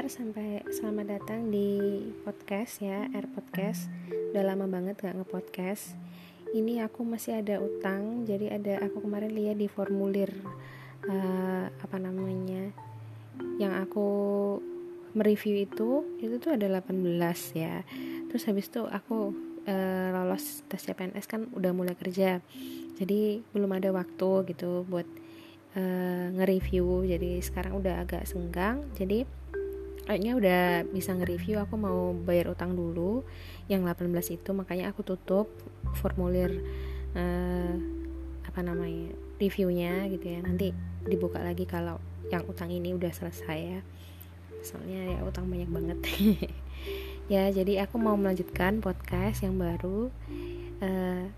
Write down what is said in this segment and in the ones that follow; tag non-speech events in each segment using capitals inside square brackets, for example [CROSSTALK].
R sampai selamat datang di podcast ya R podcast. Udah lama banget gak ngepodcast. Ini aku masih ada utang jadi ada aku kemarin lihat di formulir uh, apa namanya yang aku mereview itu itu tuh ada 18 ya. Terus habis itu aku uh, lolos tes CPNS kan udah mulai kerja. Jadi belum ada waktu gitu buat uh, nge-review. Jadi sekarang udah agak senggang. Jadi kayaknya udah bisa nge-review aku mau bayar utang dulu. Yang 18 itu makanya aku tutup formulir uh, apa namanya reviewnya gitu ya. Nanti dibuka lagi kalau yang utang ini udah selesai ya. Soalnya ya utang banyak banget. [LAUGHS] Ya jadi aku mau melanjutkan podcast yang baru. Uh,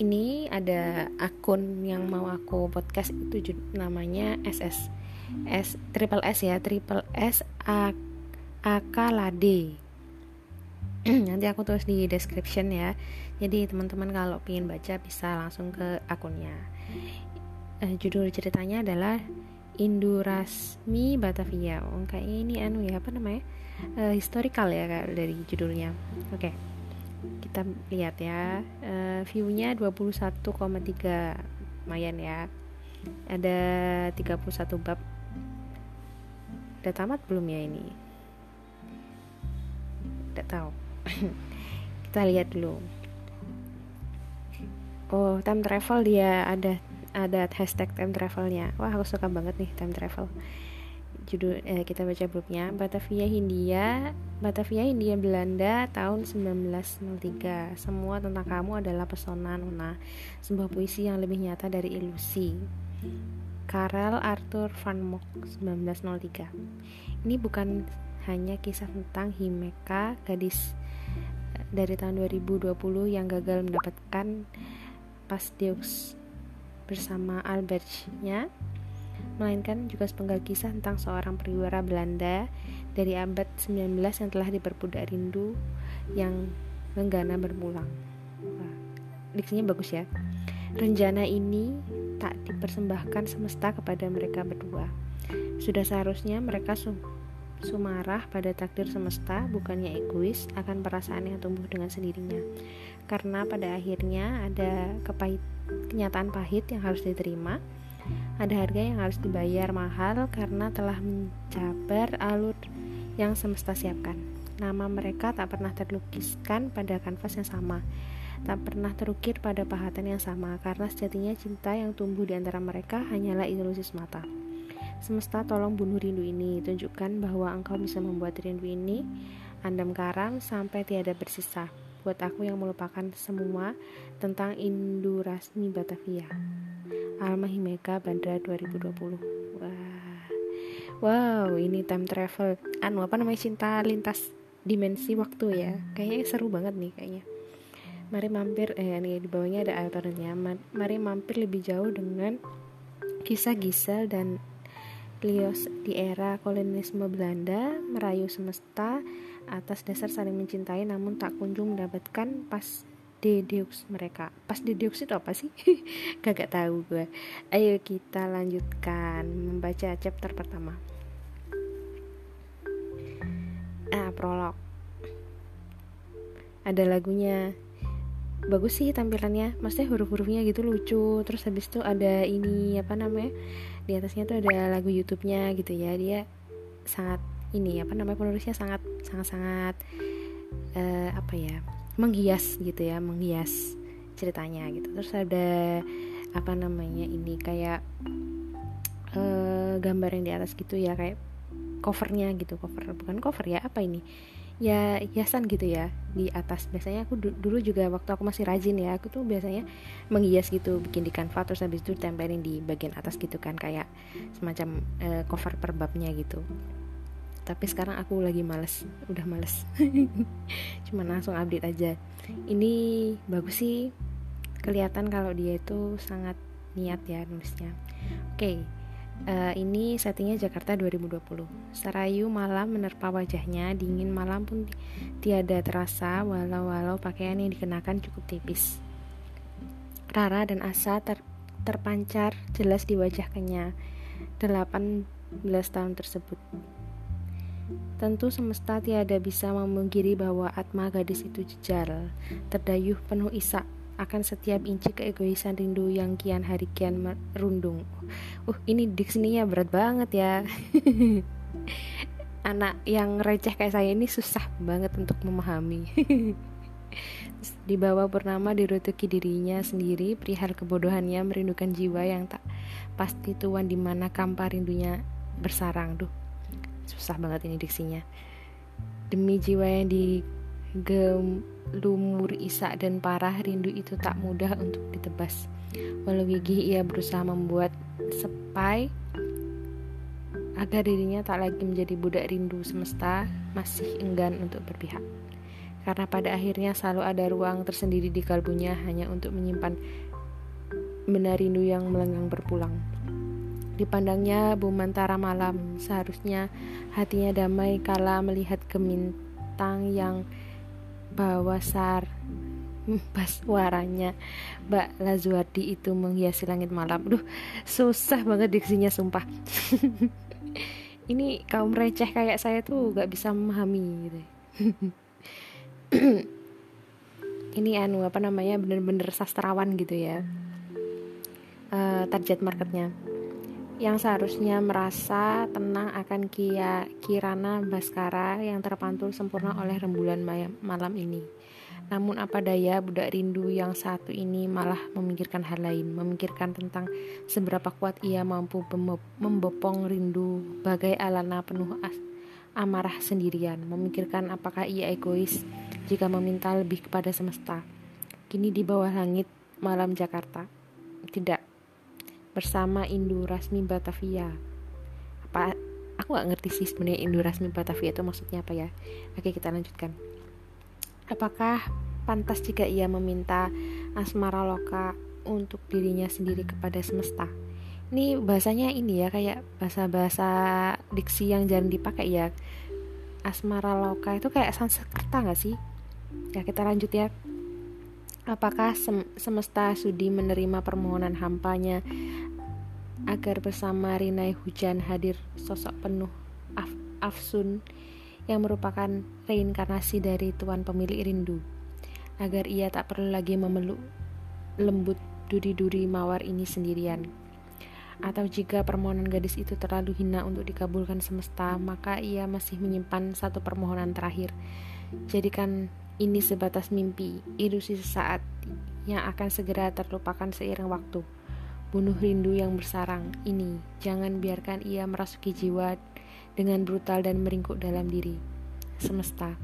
ini ada akun yang mau aku podcast itu namanya SS S triple S ya triple S A Akalade. [CLEARS THROAT] Nanti aku tulis di description ya. Jadi teman-teman kalau ingin baca bisa langsung ke akunnya. Uh, judul ceritanya adalah Indurasmi Batavia. Oh, kayak ini anu ya apa namanya? Uh, historical ya dari judulnya. Oke okay kita lihat ya. Uh, viewnya 21,3 lumayan ya. Ada 31 bab. Udah tamat belum ya ini tidak tahu. [CLEARS THROAT] Kita lihat dulu. Oh time travel dia ada ada hashtag time travelnya. Wah aku suka banget nih time travel. Judul eh, kita baca bukunya Batavia Hindia Batavia Hindia Belanda tahun 1903 semua tentang kamu adalah pesona Nona. Sebuah puisi yang lebih nyata dari ilusi. Karel Arthur van Mock 1903 ini bukan hanya kisah tentang Himeka gadis eh, dari tahun 2020 yang gagal mendapatkan Pasdeus bersama Albertnya melainkan juga sepenggal kisah tentang seorang periwara Belanda dari abad 19 yang telah diperbudak rindu yang menggana bermulang. Diksinya bagus ya. Renjana ini tak dipersembahkan semesta kepada mereka berdua. Sudah seharusnya mereka su sumarah pada takdir semesta, bukannya egois akan perasaan yang tumbuh dengan sendirinya. Karena pada akhirnya ada kepahit, kenyataan pahit yang harus diterima, ada harga yang harus dibayar mahal karena telah mencabar alur yang semesta siapkan. Nama mereka tak pernah terlukiskan pada kanvas yang sama, tak pernah terukir pada pahatan yang sama, karena sejatinya cinta yang tumbuh di antara mereka hanyalah ilusi semata. Semesta tolong bunuh rindu ini, tunjukkan bahwa engkau bisa membuat rindu ini andam karang sampai tiada bersisa. Buat aku yang melupakan semua tentang Indurasmi Batavia. Alma Himeka Bandara 2020 wah. Wow ini time travel. Anu apa namanya cinta lintas dimensi waktu ya. Kayaknya seru banget nih kayaknya. Mari mampir eh nih di bawahnya ada alternatifnya mari mampir lebih jauh dengan kisah Gisel dan Lios di era kolonisme Belanda merayu semesta atas dasar saling mencintai namun tak kunjung mendapatkan pas Dedeux mereka. Pas Dedeux itu apa sih? [LAUGHS] Gak, gak tahu gue ayo kita lanjutkan membaca chapter pertama. Ah prolog. Ada lagunya. Bagus sih tampilannya. Maksudnya huruf-hurufnya gitu lucu. Terus habis itu ada ini apa namanya di atasnya tuh ada lagu YouTube-nya gitu ya. Dia sangat ini apa namanya penulisnya sangat sangat sangat uh, apa ya menghias gitu ya menghias ceritanya gitu. Terus ada apa namanya ini kayak uh, gambar yang di atas gitu ya kayak covernya gitu cover bukan cover ya apa ini ya hiasan gitu ya di atas. Biasanya aku dulu juga waktu aku masih rajin ya aku tuh biasanya menghias gitu bikin di kanva terus habis itu tempelin di bagian atas gitu kan kayak semacam uh, cover per babnya gitu. Tapi sekarang aku lagi males udah males. [LAUGHS] Cuma langsung update aja. Ini bagus sih kelihatan kalau dia itu sangat niat ya nulisnya. Oke okay. Uh, ini settingnya Jakarta 2020 Serayu malam menerpa wajahnya Dingin malam pun tiada terasa Walau-walau pakaian yang dikenakan cukup tipis. Rara dan Asa ter terpancar jelas di wajah Kenya 18 tahun tersebut. Tentu semesta tiada bisa memungkiri bahwa Atma gadis itu jejar, terdayuh penuh isak akan setiap inci keegoisan rindu yang kian hari kian merundung. Uh, ini diksinya berat banget ya. [LAUGHS] Anak yang receh kayak saya ini susah banget untuk memahami. [LAUGHS] Di bawah purnama dirutuki dirinya sendiri, perihal kebodohannya merindukan jiwa yang tak pasti tuan di mana kampar rindunya bersarang. Duh, susah banget ini diksinya. Demi jiwa yang digelumur isak dan parah, rindu itu tak mudah untuk ditebas. Walau gigih ia berusaha membuat sepai agar dirinya tak lagi menjadi budak rindu semesta, masih enggan untuk berpihak karena pada akhirnya selalu ada ruang tersendiri di kalbunya hanya untuk menyimpan benar rindu yang melenggang berpulang. Dipandangnya bumantara malam, seharusnya hatinya damai kala melihat gemintang yang bawa sar. Bas waranya Mbak Lazuardi itu menghiasi langit malam. Duh susah banget diksinya sumpah. [LAUGHS] Ini kaum receh kayak saya tuh gak bisa memahami gitu. [CLEARS THROAT] Ini anu apa namanya bener-bener sastrawan gitu ya. Uh, target marketnya yang seharusnya merasa tenang akan Kia Kirana Baskara yang terpantul sempurna oleh rembulan malam ini. Namun apa daya budak rindu yang satu ini malah memikirkan hal lain, memikirkan tentang seberapa kuat ia mampu membopong rindu bagai alana penuh as amarah sendirian, memikirkan apakah ia egois jika meminta lebih kepada semesta. Kini di bawah langit malam Jakarta. Tidak. Bersama Indu Rasmi Batavia. Apa aku gak ngerti sih sebenarnya Indu Rasmi Batavia itu maksudnya apa ya. Oke, kita lanjutkan. Apakah pantas jika ia meminta asmara loka untuk dirinya sendiri kepada semesta? ini bahasanya ini ya kayak bahasa-bahasa diksi yang jarang dipakai ya asmara loka itu kayak Sanskerta nggak sih ya kita lanjut ya apakah sem semesta sudi menerima permohonan hampanya agar bersama Rinai Hujan hadir sosok penuh af afsun yang merupakan reinkarnasi dari Tuan pemilik rindu agar ia tak perlu lagi memeluk lembut duri-duri mawar ini sendirian atau jika permohonan gadis itu terlalu hina untuk dikabulkan semesta, maka ia masih menyimpan satu permohonan terakhir. Jadikan ini sebatas mimpi, ilusi sesaat yang akan segera terlupakan seiring waktu. Bunuh rindu yang bersarang ini, jangan biarkan ia merasuki jiwa dengan brutal dan meringkuk dalam diri. Semesta,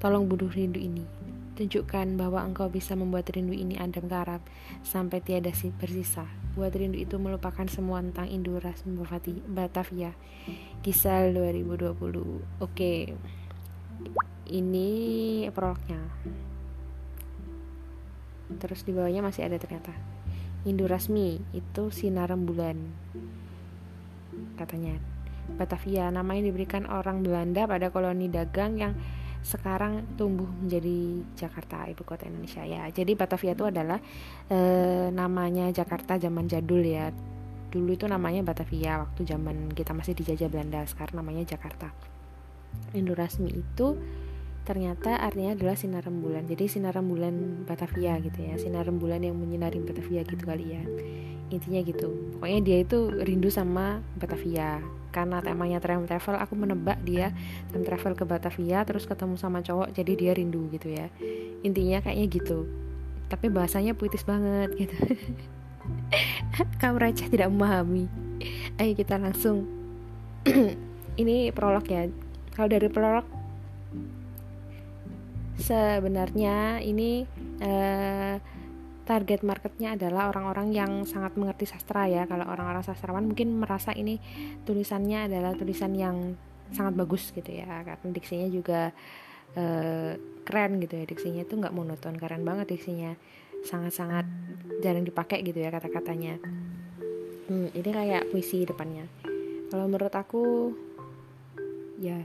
tolong bunuh rindu ini. Tunjukkan bahwa engkau bisa membuat rindu ini adem garam sampai tiada bersisa. Buat rindu itu melupakan semua tentang Induras Batavia. Kisah 2020. Oke. Ini prolognya. Terus di bawahnya masih ada ternyata. Indurasmi itu sinar rembulan. Katanya. Batavia namanya diberikan orang Belanda pada koloni dagang yang sekarang tumbuh menjadi Jakarta ibu kota Indonesia ya jadi Batavia itu adalah e, namanya Jakarta zaman jadul ya dulu itu namanya Batavia waktu zaman kita masih dijajah Belanda sekarang namanya Jakarta Indorasmi itu ternyata artinya adalah sinar rembulan. Jadi sinar rembulan Batavia gitu ya. Sinar rembulan yang menyinari Batavia gitu kali ya. Intinya gitu. Pokoknya dia itu rindu sama Batavia. Karena temanya time travel aku menebak dia time travel ke Batavia terus ketemu sama cowok jadi dia rindu gitu ya. Intinya kayaknya gitu. Tapi bahasanya puitis banget gitu. [LAUGHS] Kamu receh tidak memahami. Ayo kita langsung. [CLEARS THROAT] Ini prolog ya. Kalau dari prolog sebenarnya ini uh, target marketnya adalah orang-orang yang sangat mengerti sastra ya. Kalau orang-orang sastrawan mungkin merasa ini tulisannya adalah tulisan yang sangat bagus gitu ya karena diksinya juga uh, keren gitu ya. Diksinya itu nggak monoton keren banget diksinya. Sangat-sangat jarang dipakai gitu ya kata-katanya. Hmm, ini kayak puisi depannya. Kalau menurut aku ya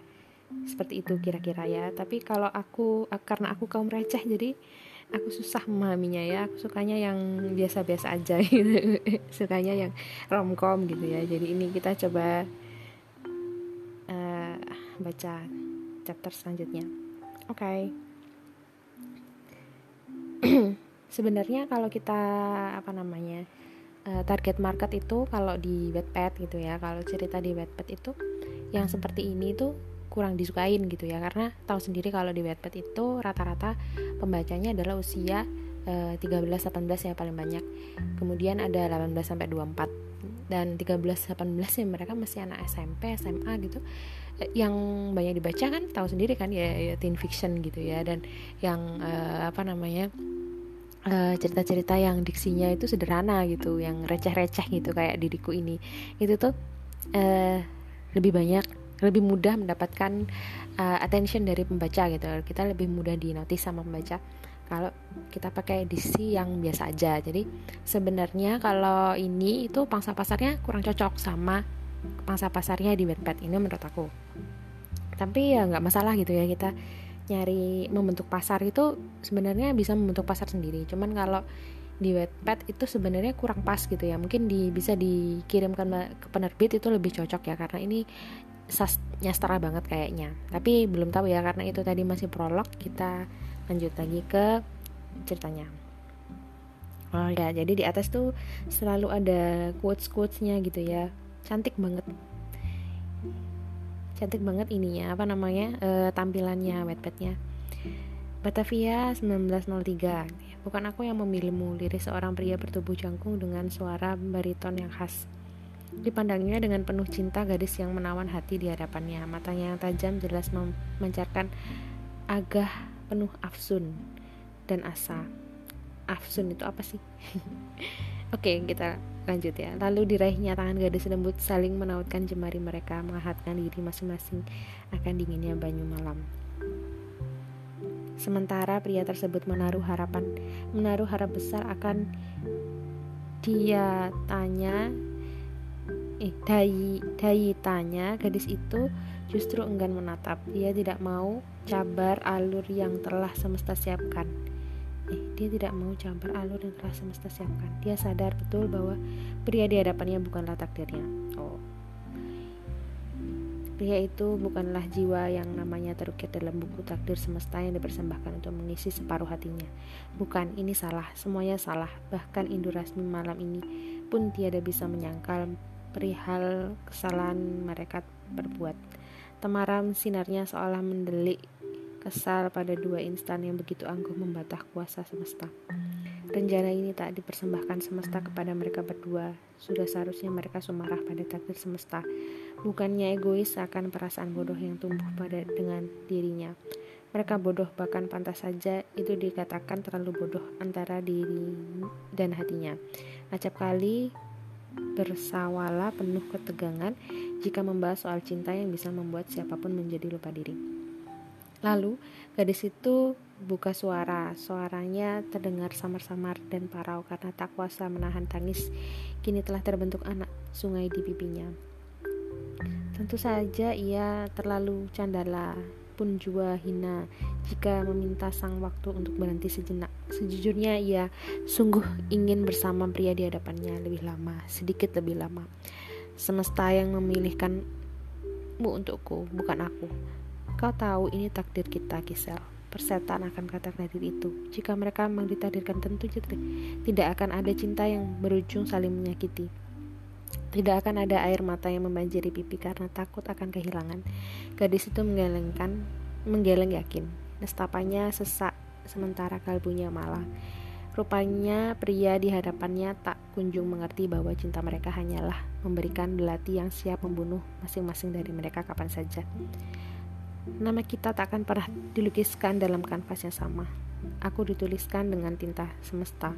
seperti itu kira-kira ya. Tapi kalau aku karena aku kaum receh jadi aku susah memahaminya ya. Aku sukanya yang biasa-biasa aja [LAUGHS] gitu. Sukanya yang romcom gitu ya. Jadi ini kita coba uh, baca chapter selanjutnya. Oke. Okay. [CLEARS THROAT] sebenarnya kalau kita apa namanya uh, target market itu kalau di Wattpad gitu ya kalau cerita di Wattpad itu yang seperti ini tuh kurang disukain gitu ya. Karena tahu sendiri kalau di Wattpad itu rata-rata pembacanya adalah usia uh, 13-18 ya paling banyak. Kemudian ada 18 sampai 24 dan 13-18 ya mereka masih anak SMP SMA gitu eh, yang banyak dibaca kan tahu sendiri kan ya, ya teen fiction gitu ya. Dan yang uh, apa namanya eh, cerita-cerita yang diksinya itu sederhana gitu, yang receh-receh gitu kayak diriku ini, itu tuh uh, lebih banyak, lebih mudah mendapatkan uh, attention dari pembaca gitu. Kita lebih mudah dinotis sama pembaca kalau kita pakai edisi yang biasa aja. Jadi sebenarnya kalau ini itu pangsa pasarnya kurang cocok sama pangsa pasarnya di Wattpad ini menurut aku. Tapi ya nggak masalah gitu ya kita nyari membentuk pasar itu sebenarnya bisa membentuk pasar sendiri cuman kalau di Wattpad itu sebenarnya kurang pas gitu ya mungkin di, bisa dikirimkan ke penerbit itu lebih cocok ya karena ini nyastra banget kayaknya. Tapi belum tahu ya karena itu tadi masih prolog kita lanjut lagi ke ceritanya. Oh ya jadi di atas tuh selalu ada quotes quotesnya gitu ya. Cantik banget. Cantik banget ininya apa namanya e, tampilannya wetpadnya. Batavia 1903 bukan aku yang memilihmu liris seorang pria bertubuh jangkung dengan suara bariton yang khas dipandangnya dengan penuh cinta gadis yang menawan hati di hadapannya. Matanya yang tajam jelas memancarkan agah penuh afsun dan asa. Afsun itu apa sih? [LAUGHS] Oke kita lanjut ya. Lalu diraihnya tangan gadis lembut saling menautkan jemari mereka menghangatkan diri masing-masing akan dinginnya banyu malam. Sementara pria tersebut menaruh harapan menaruh harap besar akan dia tanya eh dai tanya gadis itu justru enggan menatap dia tidak mau cabar alur yang telah semesta siapkan eh, dia tidak mau campur alur yang telah semesta siapkan. Dia sadar betul bahwa pria di hadapannya bukanlah takdirnya. Oh. Pria itu bukanlah jiwa yang namanya terukir dalam buku takdir semesta yang dipersembahkan untuk mengisi separuh hatinya. Bukan, ini salah, semuanya salah. Bahkan Indurasmi malam ini pun tiada bisa menyangkal perihal kesalahan mereka berbuat. Temaram sinarnya seolah mendelik kesal pada dua instan yang begitu angkuh membatah kuasa semesta. Rencana ini tak dipersembahkan semesta kepada mereka berdua. Sudah seharusnya mereka sumarah pada takdir semesta. Bukannya egois akan perasaan bodoh yang tumbuh pada dengan dirinya. Mereka bodoh bahkan pantas saja itu dikatakan terlalu bodoh antara diri dan hatinya. Acap kali bersawala penuh ketegangan jika membahas soal cinta yang bisa membuat siapa pun menjadi lupa diri. Lalu, gadis itu buka suara. Suaranya terdengar samar-samar dan parau karena tak kuasa menahan tangis. Kini telah terbentuk anak sungai di pipinya. Tentu saja ia terlalu candala pun jua hina jika meminta sang waktu untuk berhenti sejenak. Sejujurnya ia sungguh ingin bersama pria di hadapannya lebih lama, sedikit lebih lama. Semesta yang memilihkanmu untukku, bukan aku. Kau tahu ini takdir kita, Gisel. Persetan akan kata takdir itu. Jika mereka memang ditakdirkan tentu tidak akan ada cinta yang berujung saling menyakiti. Tidak akan ada air mata yang membanjiri pipi karena takut akan kehilangan. Gadis itu menggelengkan, menggeleng yakin. Nestapanya sesak, sementara kalbunya malah. Rupanya pria di hadapannya tak kunjung mengerti bahwa cinta mereka hanyalah memberikan belati yang siap membunuh masing-masing dari mereka kapan saja. Nama kita tak akan pernah dilukiskan dalam kanvas yang sama. Aku dituliskan dengan tinta semesta.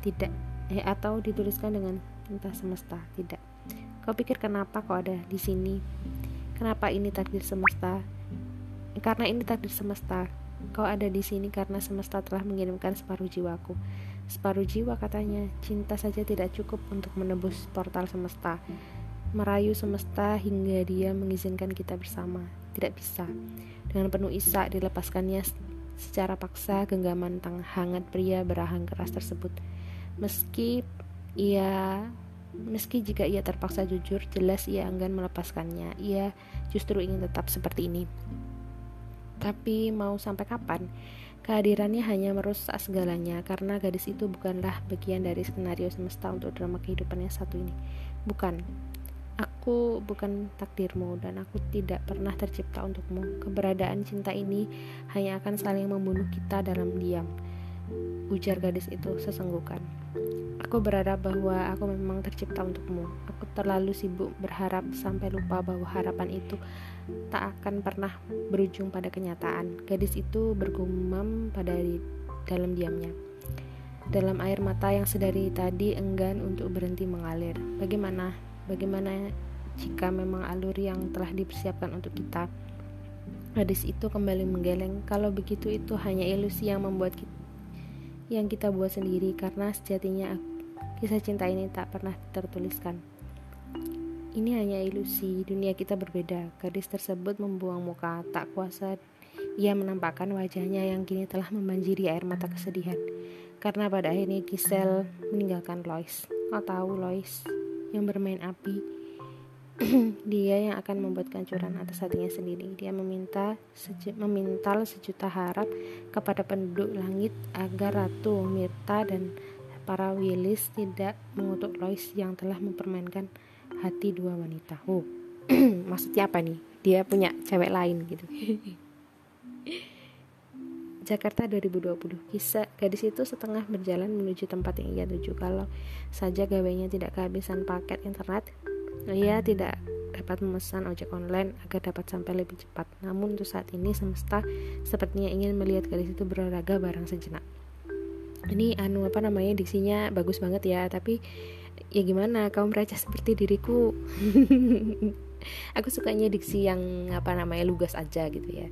Tidak, eh atau dituliskan dengan tinta semesta. Tidak. Kau pikir kenapa kau ada di sini? Kenapa ini takdir semesta? Karena ini takdir semesta. Kau ada di sini karena semesta telah mengirimkan separuh jiwaku. Separuh jiwa katanya, cinta saja tidak cukup untuk menebus portal semesta merayu semesta hingga dia mengizinkan kita bersama. Tidak bisa. Dengan penuh isak dilepaskannya secara paksa genggaman tang hangat pria berahang keras tersebut. Meski ia Meski jika ia terpaksa jujur, jelas ia enggan melepaskannya. Ia justru ingin tetap seperti ini. Tapi mau sampai kapan? Kehadirannya hanya merusak segalanya karena gadis itu bukanlah bagian dari skenario semesta untuk drama kehidupan yang satu ini. Bukan. Aku bukan takdirmu dan aku tidak pernah tercipta untukmu. Keberadaan cinta ini hanya akan saling membunuh kita dalam diam. Ujar gadis itu sesenggukan. Aku berharap bahwa aku memang tercipta untukmu. Aku terlalu sibuk berharap sampai lupa bahwa harapan itu tak akan pernah berujung pada kenyataan. Gadis itu bergumam pada di dalam diamnya. Dalam air mata yang sedari tadi enggan untuk berhenti mengalir. Bagaimana? Bagaimana jika memang alur yang telah dipersiapkan untuk kita? Gadis itu kembali menggeleng. Kalau begitu itu hanya ilusi yang membuat kita yang kita buat sendiri karena sejatinya kisah cinta ini tak pernah tertuliskan. Ini hanya ilusi, dunia kita berbeda. Gadis tersebut membuang muka, tak kuasa ia menampakkan wajahnya yang kini telah membanjiri air mata kesedihan. Karena pada akhirnya Giselle meninggalkan Lois. Kau tahu Lois yang bermain api. [CLEARS THROAT] dia yang akan membuat kehancuran atas hatinya sendiri. Dia meminta seju, memintal sejuta harap kepada penduduk langit agar Ratu Mirta dan para Willis tidak mengutuk Lois yang telah mempermainkan hati dua wanita. Oh, [CLEARS THROAT] maksudnya apa nih? Dia punya cewek lain gitu. [LAUGHS] Jakarta 2020 Kisah gadis itu setengah berjalan menuju tempat yang ia tuju Kalau saja gawainya tidak kehabisan paket internet Ia tidak dapat memesan ojek online agar dapat sampai lebih cepat Namun untuk saat ini semesta sepertinya ingin melihat gadis itu berolahraga barang sejenak Ini anu apa namanya diksinya bagus banget ya Tapi ya gimana kaum raja seperti diriku. [LAUGHS] Aku sukanya diksi yang apa namanya lugas aja gitu ya.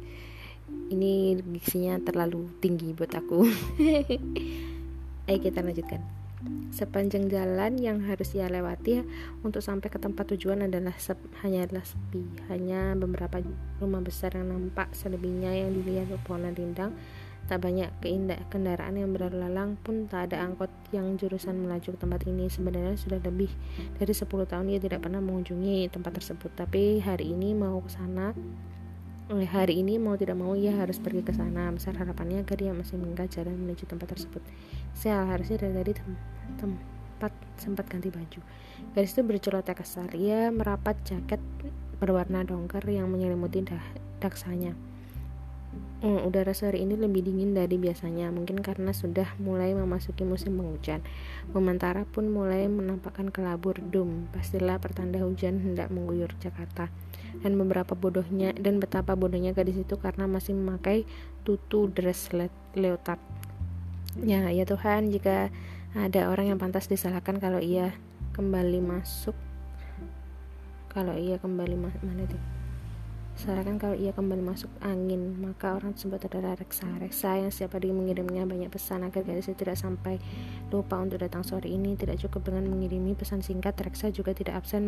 Ini diksinya terlalu tinggi buat aku. [LAUGHS] Ayo kita lanjutkan. Sepanjang jalan yang harus ia lewati untuk sampai ke tempat tujuan adalah sep, hanya adalah sepi. Hanya beberapa rumah besar yang nampak selebihnya yang dilihat pepohonan rindang Tak banyak keindah kendaraan yang berlalu lalang pun tak ada angkot yang jurusan melaju ke tempat ini. Sebenarnya sudah lebih dari 10 tahun dia tidak pernah mengunjungi tempat tersebut. Tapi hari ini mau ke sana. Eh, hari ini mau tidak mau ia harus pergi ke sana. Besar harapannya agar dia masih mengingat jalan menuju tempat tersebut. Saya harusnya dari tadi tem tempat sempat ganti baju. Garis itu berceloteh kesal. Ia merapat jaket berwarna dongker yang menyelimuti dah daksanya. Hmm, udara sore ini lebih dingin dari biasanya, mungkin karena sudah mulai memasuki musim penghujan. Memantara pun mulai menampakkan kelabur dum, pastilah pertanda hujan hendak mengguyur Jakarta. Dan beberapa bodohnya dan betapa bodohnya gadis itu karena masih memakai tutu dress le leotard. Ya, ya Tuhan, jika ada orang yang pantas disalahkan kalau ia kembali masuk kalau ia kembali ma mana itu Sarankan kalau ia kembali masuk angin, maka orang tersebut adalah reksa. Reksa yang setiap hari mengirimnya banyak pesan agar gadis itu tidak sampai lupa untuk datang sore ini. Tidak cukup dengan mengirimi pesan singkat, reksa juga tidak absen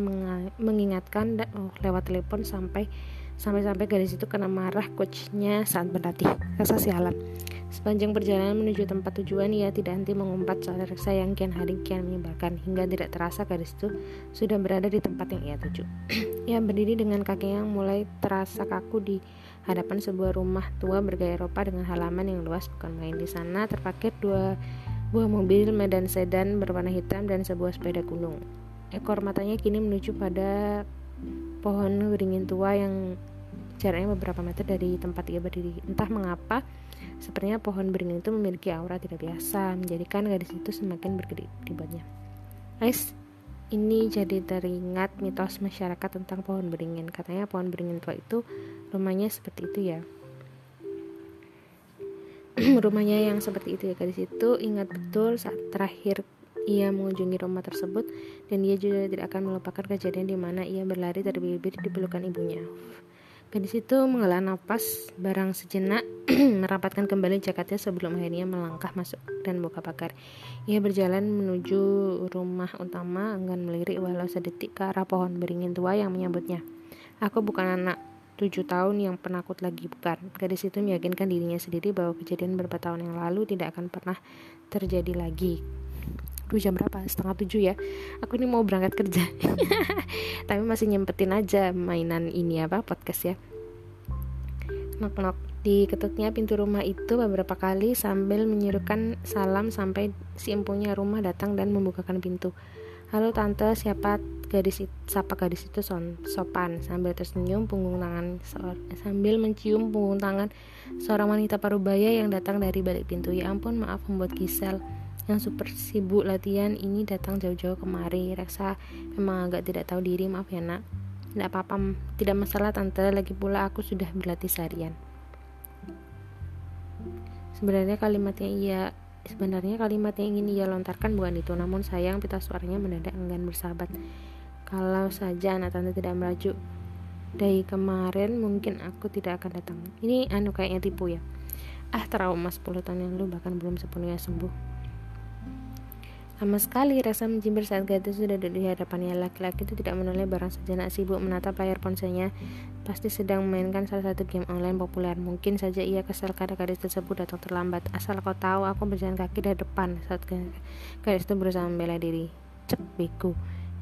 mengingatkan oh, lewat telepon sampai sampai-sampai gadis itu kena marah coachnya saat berlatih. Rasa sialan. Sepanjang perjalanan menuju tempat tujuan, ia tidak henti mengumpat soal reksa yang kian hari kian menyebalkan, hingga tidak terasa gadis itu sudah berada di tempat yang ia tuju. [CLEARS THROAT] ia berdiri dengan kaki yang mulai terasa kaku di hadapan sebuah rumah tua bergaya Eropa dengan halaman yang luas bukan main. Di sana terpakai dua buah mobil medan sedan berwarna hitam dan sebuah sepeda gunung. Ekor matanya kini menuju pada pohon beringin tua yang jaraknya beberapa meter dari tempat ia berdiri. Entah mengapa, Sepertinya pohon beringin itu memiliki aura tidak biasa, menjadikan gadis itu semakin berkedip dibuatnya. Guys, ini jadi teringat mitos masyarakat tentang pohon beringin. Katanya pohon beringin tua itu rumahnya seperti itu ya. [CLEARS THROAT] rumahnya yang seperti itu ya gadis itu ingat betul saat terakhir ia mengunjungi rumah tersebut dan dia juga tidak akan melupakan kejadian di mana ia berlari terbibir di pelukan ibunya. Gadis itu menghela nafas barang sejenak [CLEARS THROAT] merapatkan kembali jaketnya sebelum akhirnya melangkah masuk dan buka pagar. Ia berjalan menuju rumah utama enggan melirik walau sedetik ke arah pohon beringin tua yang menyambutnya. Aku bukan anak tujuh tahun yang penakut lagi bukan. Gadis itu meyakinkan dirinya sendiri bahwa kejadian beberapa tahun yang lalu tidak akan pernah terjadi lagi. Duh jam berapa? Setengah tujuh ya. Aku ini mau berangkat kerja. [LAUGHS] Tapi masih nyempetin aja mainan ini apa podcast ya. Knock-knock Diketuknya pintu rumah itu beberapa kali sambil menyerukan salam sampai si empunya rumah datang dan membukakan pintu. Halo tante, siapa gadis itu, siapa gadis itu? Son, sopan. Sambil tersenyum punggung tangan sambil mencium punggung tangan seorang wanita parubaya yang datang dari balik pintu. Ya ampun, maaf membuat Gisel yang super sibuk latihan ini datang jauh-jauh kemari. Reksa memang agak tidak tahu diri maaf ya nak. Tidak apa-apa tidak masalah tante. Lagi pula aku sudah berlatih seharian. Sebenarnya kalimat yang ia sebenarnya kalimat yang ingin ia lontarkan bukan itu. Namun sayang pita suaranya mendadak enggan bersahabat. Kalau saja anak tante tidak melaju dari kemarin mungkin aku tidak akan datang. Ini anu kayaknya tipu ya. Ah trauma 10 tahun yang lalu bahkan belum sepenuhnya sembuh Lama sekali rasa mencimbir saat gadis sudah duduk di hadapannya. Laki-laki itu tidak menoleh barang sejenak sibuk menatap layar ponselnya. Pasti sedang memainkan salah satu game online populer. Mungkin saja ia kesal karena gadis tersebut datang terlambat. Asal kau tahu, aku berjalan kaki dari depan saat gadis itu berusaha membela diri. Cek beku.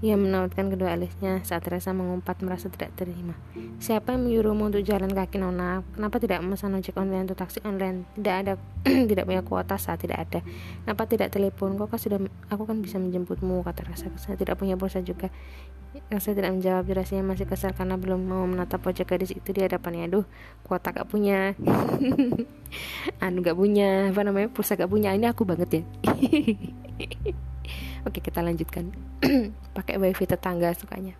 Ia menautkan kedua alisnya saat Teresa mengumpat merasa tidak terima. Siapa yang menyuruhmu untuk jalan kaki Nona? Kenapa tidak memesan ojek online atau taksi online? Tidak ada, [CLEARS THROAT] tidak punya kuota saat tidak ada. Kenapa tidak telepon? Kok sudah, aku kan bisa menjemputmu kata Rasa. Saya tidak punya pulsa juga. Rasa tidak menjawab. Jelasnya masih kesal karena belum mau menatap ojek gadis itu di hadapannya. Aduh, kuota gak punya. [LAUGHS] anu gak punya. Apa namanya? Pulsa gak punya. Ini aku banget ya. [LAUGHS] Oke kita lanjutkan [CLEARS THROAT] Pakai wifi tetangga sukanya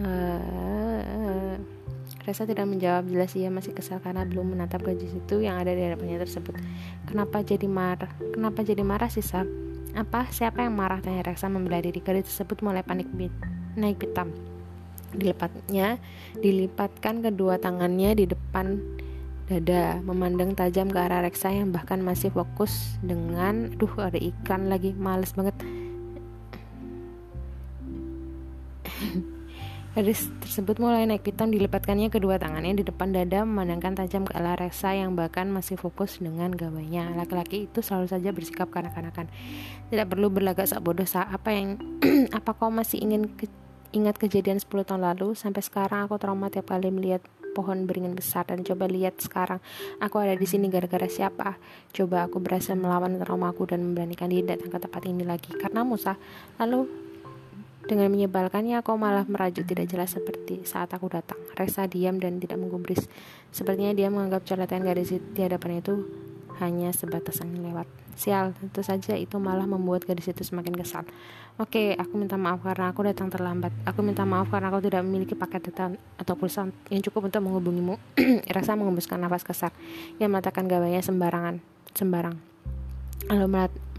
uh, Reza tidak menjawab jelas ia masih kesal karena belum menatap gadis itu yang ada di hadapannya tersebut. Kenapa jadi marah? Kenapa jadi marah sih Sab? Apa? Siapa yang marah? Tanya Reza membela diri. Gadis tersebut mulai panik bit, naik pitam. Dilipatnya, dilipatkan kedua tangannya di depan dada, memandang tajam ke arah Reksa yang bahkan masih fokus dengan, duh ada ikan lagi, males banget. [LAUGHS] Gadis tersebut mulai naik pitam dilipatkannya kedua tangannya di depan dada memandangkan tajam ke arah Reksa yang bahkan masih fokus dengan gawainya. Laki-laki itu selalu saja bersikap kanak-kanakan. Tidak perlu berlagak sak bodoh sak apa yang [CLEARS THROAT] apa kau masih ingin ke, ingat kejadian 10 tahun lalu sampai sekarang aku trauma tiap kali melihat pohon beringin besar dan coba lihat sekarang aku ada di sini gara-gara siapa coba aku berhasil melawan trauma aku dan memberanikan diri datang ke tempat ini lagi karena Musa lalu dengan menyebalkannya aku malah merajut tidak jelas seperti saat aku datang. Resa diam dan tidak menggubris. Sepertinya dia menganggap coretan gadis di hadapan itu hanya sebatas angin lewat. Sial, tentu saja itu malah membuat gadis itu semakin kesal. Oke, aku minta maaf karena aku datang terlambat. Aku minta maaf karena aku tidak memiliki paket data atau pulsa yang cukup untuk menghubungimu. [CLEARS THROAT] Rasa mengembuskan nafas kesar. Ia mengatakan gawainya sembarangan, sembarang. Lalu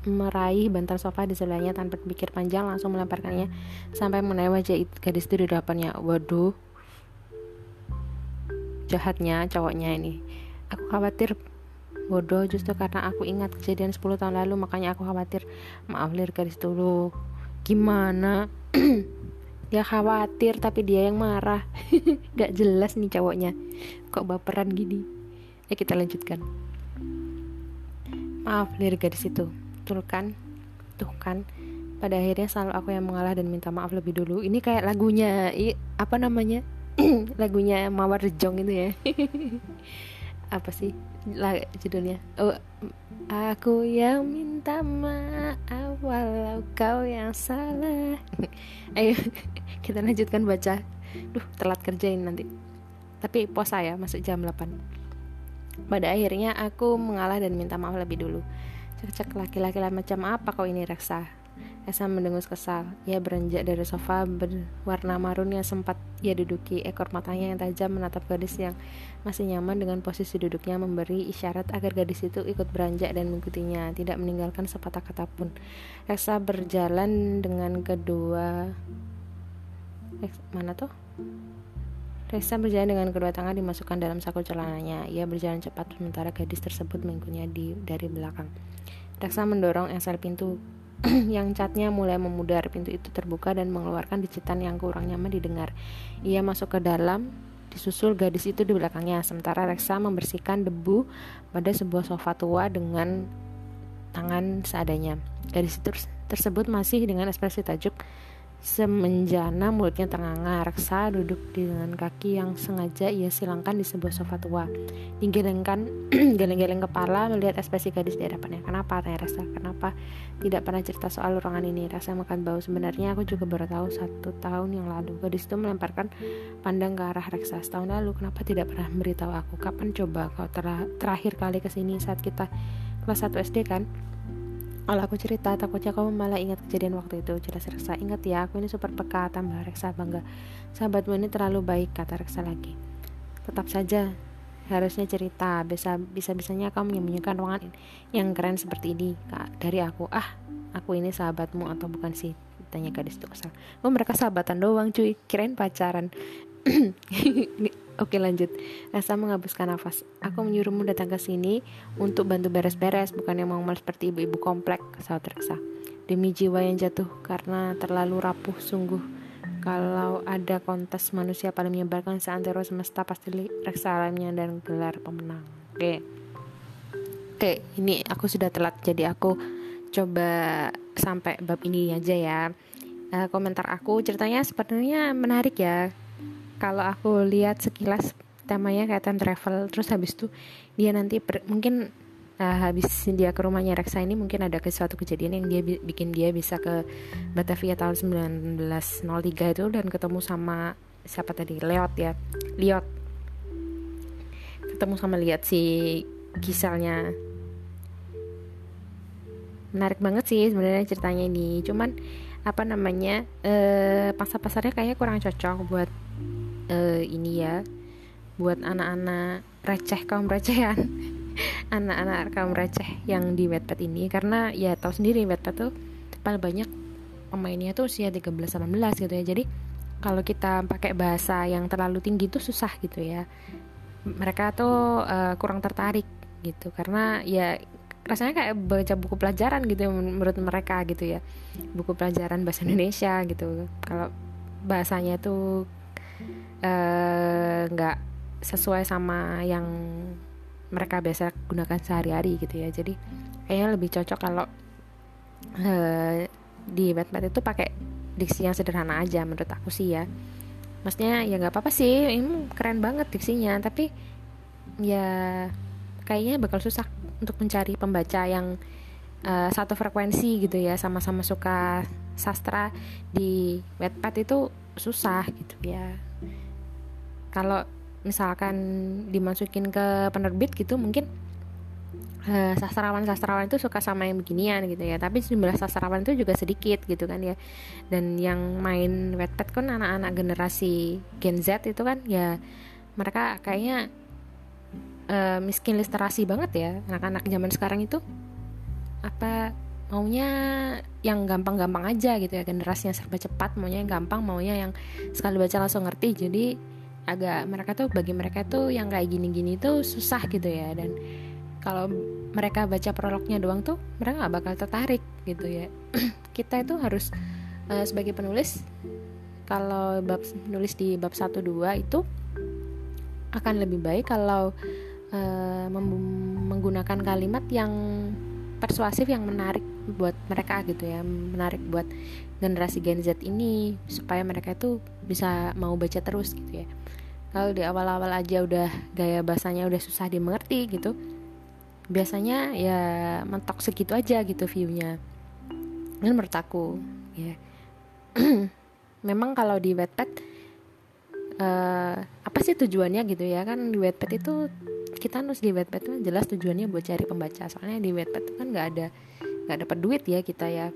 meraih bantal sofa di sebelahnya tanpa berpikir panjang langsung melemparkannya sampai mengenai wajah gadis itu di depannya. Waduh, jahatnya cowoknya ini. Aku khawatir bodoh justru karena aku ingat kejadian 10 tahun lalu makanya aku khawatir maaf lir garis dulu gimana? Dia [CLEARS THROAT] khawatir tapi dia yang marah. [LAUGHS] Gak jelas nih cowoknya. Kok baperan gini? Ya kita lanjutkan. Maaf lir garis itu. Tuh kan? Tuh kan? Pada akhirnya selalu aku yang mengalah dan minta maaf lebih dulu. Ini kayak lagunya apa namanya? [CLEARS THROAT] Lagunya Mawar Rejong itu ya [LAUGHS] apa sih judulnya? Oh aku yang minta maaf walau kau yang salah. [LAUGHS] Ayo [LAUGHS] kita lanjutkan baca. Duh telat kerjain nanti. Tapi puasa ya masuk jam 8 pada akhirnya aku mengalah dan minta maaf lebih dulu. Cek cek laki-laki macam apa kau ini reksa? Esa mendengus kesal. Ia beranjak dari sofa berwarna marun yang sempat ia duduki. Ekor matanya yang tajam menatap gadis yang masih nyaman dengan posisi duduknya memberi isyarat agar gadis itu ikut beranjak dan mengikutinya, tidak meninggalkan sepatah kata pun. Esa berjalan dengan kedua eh, mana tuh? Resa berjalan dengan kedua tangan dimasukkan dalam saku celananya. Ia berjalan cepat sementara gadis tersebut mengikutnya di dari belakang. Reksa mendorong engsel pintu [CLEARS THROAT] yang catnya mulai memudar. Pintu itu terbuka dan mengeluarkan dicitan yang kurang nyaman didengar. Ia masuk ke dalam, disusul gadis itu di belakangnya. Sementara Reksa membersihkan debu pada sebuah sofa tua dengan tangan seadanya. Gadis itu tersebut masih dengan ekspresi tajuk Semenjana mulutnya ternganga, Reksa duduk dengan kaki yang sengaja ia silangkan di sebuah sofa tua. Digelengkan, [CLEARS THROAT] geleng-geleng kepala melihat ekspresi gadis di hadapannya. Kenapa? Tanya Reksa. Kenapa tidak pernah cerita soal ruangan ini? Rasa makan bau. Sebenarnya aku juga baru tahu satu tahun yang lalu. Gadis itu melemparkan pandang ke arah Reksa. Setahun lalu, kenapa tidak pernah memberitahu aku? Kapan coba kau ter terakhir kali ke sini saat kita kelas 1 SD kan? Kalau aku cerita, takutnya kamu malah ingat kejadian waktu itu. Jelas Reksa, ingat ya, aku ini super peka, tambah Reksa bangga. Sahabatmu ini terlalu baik, kata Reksa lagi. Tetap saja, harusnya cerita. Bisa bisa bisanya kamu menyembunyikan ruangan yang keren seperti ini kak, dari aku. Ah, aku ini sahabatmu atau bukan sih? Tanya gadis itu kesal. Oh mereka sahabatan doang cuy, kirain pacaran. [CLEARS THROAT] Oke lanjut. Rasa menghapuskan nafas. Aku menyuruhmu datang ke sini Untuk bantu beres-beres Bukan yang mau seperti ibu-ibu komplek Saat reksa Demi jiwa yang jatuh Karena terlalu rapuh sungguh. Kalau ada kontes manusia paling menyebarkan seantero semesta Pasti reksa alamnya dan gelar pemenang. Oke. Oke ini aku sudah telat Jadi aku coba sampai bab ini aja ya. Uh, Komentar aku ceritanya sepertinya menarik ya kalau aku lihat sekilas temanya kayak time travel terus habis itu dia nanti per, mungkin uh, habis dia ke rumahnya Reksa ini mungkin ada suatu kejadian yang dia bi bikin dia bisa ke Batavia tahun 1903 itu dan ketemu sama siapa tadi? Leot ya Liot ketemu sama lihat si Giselnya. Menarik banget sih sebenarnya ceritanya ini. Cuman apa namanya eh, pasar pasarnya kayaknya kurang cocok buat uh, ini ya buat anak-anak receh kaum recehan. [LAUGHS] Anak-anak kaum receh yang di Wattpad ini karena ya tahu sendiri Wattpad tuh paling banyak pemainnya tuh usia 13-18 gitu ya. Jadi kalau kita pakai bahasa yang terlalu tinggi tuh susah gitu ya. Mereka tuh uh, kurang tertarik gitu. Karena ya rasanya kayak baca buku pelajaran gitu menurut mereka gitu ya. Buku pelajaran bahasa Indonesia gitu. Kalau bahasanya tuh nggak uh, sesuai sama yang mereka biasa gunakan sehari-hari gitu ya. Jadi kayaknya lebih cocok kalau uh, di Wattpad itu pakai diksi yang sederhana aja menurut aku sih ya. Maksudnya ya nggak apa-apa sih ini keren banget diksinya. Tapi ya kayaknya bakal susah untuk mencari pembaca yang uh, satu frekuensi gitu ya. Sama-sama suka sastra di Wattpad itu susah gitu ya kalau misalkan dimasukin ke penerbit gitu mungkin uh, sastrawan-sastrawan itu suka sama yang beginian gitu ya. Tapi jumlah sastrawan itu juga sedikit gitu kan ya. Dan yang main Wattpad kan anak-anak generasi Gen Z itu kan ya mereka kayaknya uh, miskin literasi banget ya. Anak-anak zaman sekarang itu apa maunya yang gampang-gampang aja gitu ya. Generasi yang serba cepat maunya yang gampang maunya yang sekali baca langsung ngerti. Jadi agak mereka tuh bagi mereka tuh yang kayak gini-gini tuh susah gitu ya. Dan kalau mereka baca prolognya doang tuh mereka nggak bakal tertarik gitu ya. [CLEARS THROAT] Kita itu harus uh, sebagai penulis kalau bab nulis di bab 1 2 itu akan lebih baik kalau uh, menggunakan kalimat yang persuasif yang menarik buat mereka gitu ya menarik buat generasi Gen Z ini supaya mereka itu bisa mau baca terus gitu ya. Kalau di awal-awal aja udah gaya bahasanya udah susah dimengerti gitu biasanya ya mentok segitu aja gitu viewnya. Ini menurut aku ya [CLEARS THROAT] memang kalau di Wattpad uh, apa sih tujuannya gitu ya? Kan di Wattpad itu kita nulis di Wattpad itu jelas tujuannya buat cari pembaca. Soalnya di Wattpad itu kan nggak ada nggak dapat duit ya kita ya.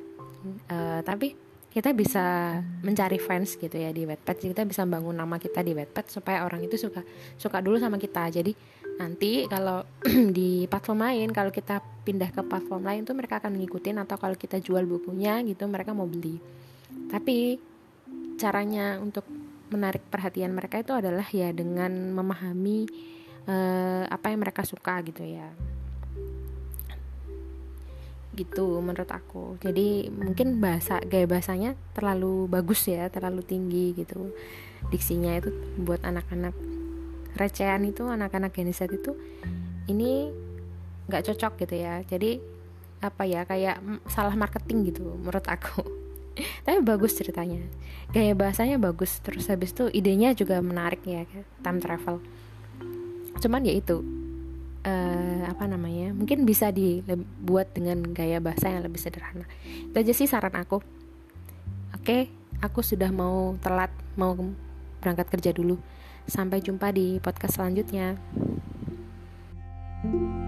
Uh, tapi kita bisa mencari fans gitu ya di Wattpad. Kita bisa bangun nama kita di Wattpad supaya orang itu suka suka dulu sama kita. Jadi nanti kalau [CLEARS THROAT] di platform lain kalau kita pindah ke platform lain tuh mereka akan ngikutin atau kalau kita jual bukunya gitu mereka mau beli. Tapi caranya untuk menarik perhatian mereka itu adalah ya dengan memahami uh, apa yang mereka suka gitu ya gitu menurut aku. Jadi mungkin bahasa gaya bahasanya terlalu bagus ya terlalu tinggi gitu. Diksinya itu buat anak-anak. Recehan itu anak-anak Gen itu ini nggak cocok gitu ya. Jadi apa ya kayak salah marketing gitu menurut aku. [LAUGHS] Tapi bagus ceritanya. Gaya bahasanya bagus. Terus habis itu idenya juga menarik ya time travel. Cuman ya itu uh, apa namanya mungkin bisa dibuat dengan gaya bahasa yang lebih sederhana. Itu aja sih saran aku. Oke okay, aku sudah mau telat mau berangkat kerja dulu. Sampai jumpa di podcast selanjutnya. thank you